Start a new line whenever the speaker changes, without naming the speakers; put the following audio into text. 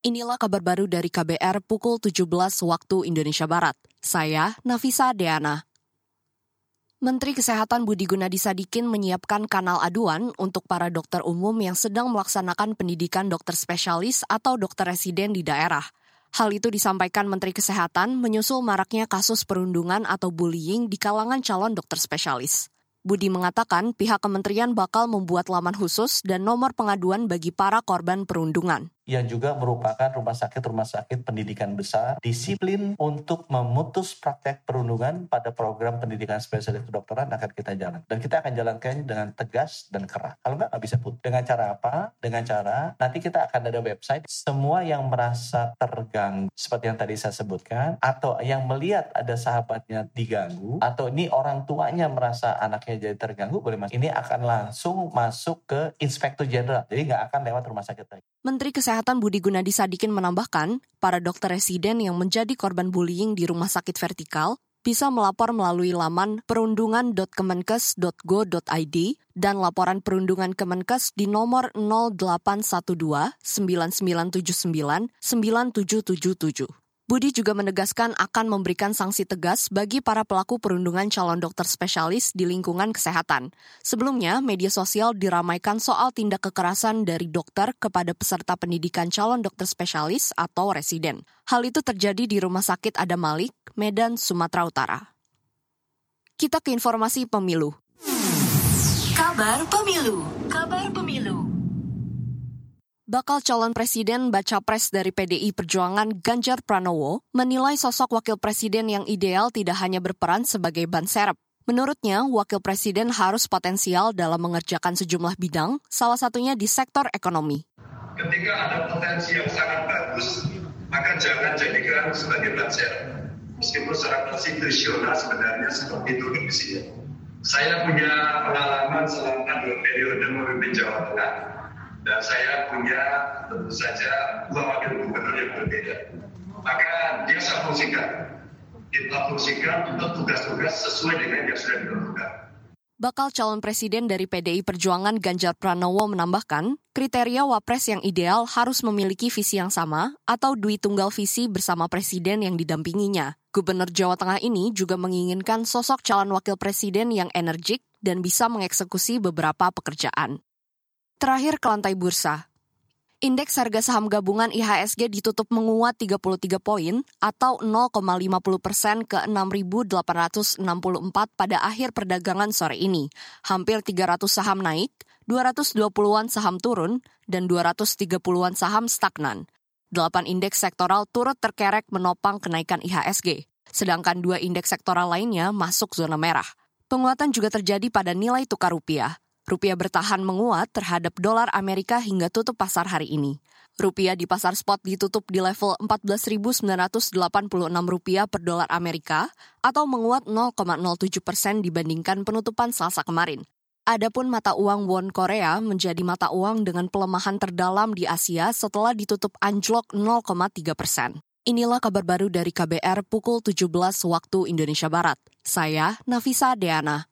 Inilah kabar baru dari KBR pukul 17 waktu Indonesia Barat. Saya Nafisa Deana. Menteri Kesehatan Budi Gunadi Sadikin menyiapkan kanal aduan untuk para dokter umum yang sedang melaksanakan pendidikan dokter spesialis atau dokter residen di daerah. Hal itu disampaikan Menteri Kesehatan menyusul maraknya kasus perundungan atau bullying di kalangan calon dokter spesialis. Budi mengatakan pihak kementerian bakal membuat laman khusus dan nomor pengaduan bagi para korban perundungan
yang juga merupakan rumah sakit-rumah sakit pendidikan besar, disiplin untuk memutus praktek perundungan pada program pendidikan spesialis kedokteran akan kita jalan. Dan kita akan jalankan dengan tegas dan keras. Kalau nggak, nggak bisa put. Dengan cara apa? Dengan cara nanti kita akan ada website, semua yang merasa terganggu, seperti yang tadi saya sebutkan, atau yang melihat ada sahabatnya diganggu, atau ini orang tuanya merasa anaknya jadi terganggu, boleh masuk. Ini akan langsung masuk ke Inspektur Jenderal. Jadi nggak akan lewat rumah sakit lagi.
Menteri Kesehatan Budi Gunadi Sadikin menambahkan, para dokter residen yang menjadi korban bullying di rumah sakit vertikal bisa melapor melalui laman perundungan.kemenkes.go.id dan laporan perundungan Kemenkes di nomor 0812 9979 9777. Budi juga menegaskan akan memberikan sanksi tegas bagi para pelaku perundungan calon dokter spesialis di lingkungan kesehatan. Sebelumnya, media sosial diramaikan soal tindak kekerasan dari dokter kepada peserta pendidikan calon dokter spesialis atau residen. Hal itu terjadi di Rumah Sakit Adam Malik, Medan, Sumatera Utara. Kita ke informasi pemilu.
Kabar pemilu. Kabar pemilu
bakal calon presiden baca pres dari PDI Perjuangan Ganjar Pranowo menilai sosok wakil presiden yang ideal tidak hanya berperan sebagai ban serep. Menurutnya, wakil presiden harus potensial dalam mengerjakan sejumlah bidang, salah satunya di sektor ekonomi.
Ketika ada potensi yang sangat bagus, maka jangan jadikan sebagai ban serep. Meskipun secara konstitusional sebenarnya seperti itu misinya. Saya punya pengalaman selama dua periode memimpin Jawa Tengah dan saya punya tentu saja dua wakil gubernur yang berbeda. Maka dia saya fungsikan. Kita fungsikan untuk tugas-tugas sesuai dengan yang sudah ditentukan.
Bakal calon presiden dari PDI Perjuangan Ganjar Pranowo menambahkan, kriteria wapres yang ideal harus memiliki visi yang sama atau dui tunggal visi bersama presiden yang didampinginya. Gubernur Jawa Tengah ini juga menginginkan sosok calon wakil presiden yang energik dan bisa mengeksekusi beberapa pekerjaan. Terakhir ke lantai bursa. Indeks harga saham gabungan IHSG ditutup menguat 33 poin atau 0,50 persen ke 6.864 pada akhir perdagangan sore ini. Hampir 300 saham naik, 220-an saham turun, dan 230-an saham stagnan. Delapan indeks sektoral turut terkerek menopang kenaikan IHSG, sedangkan dua indeks sektoral lainnya masuk zona merah. Penguatan juga terjadi pada nilai tukar rupiah. Rupiah bertahan menguat terhadap dolar Amerika hingga tutup pasar hari ini. Rupiah di pasar spot ditutup di level 14.986 rupiah per dolar Amerika atau menguat 0,07 persen dibandingkan penutupan Selasa kemarin. Adapun mata uang won Korea menjadi mata uang dengan pelemahan terdalam di Asia setelah ditutup anjlok 0,3 persen. Inilah kabar baru dari KBR pukul 17 waktu Indonesia Barat. Saya Nafisa Deana.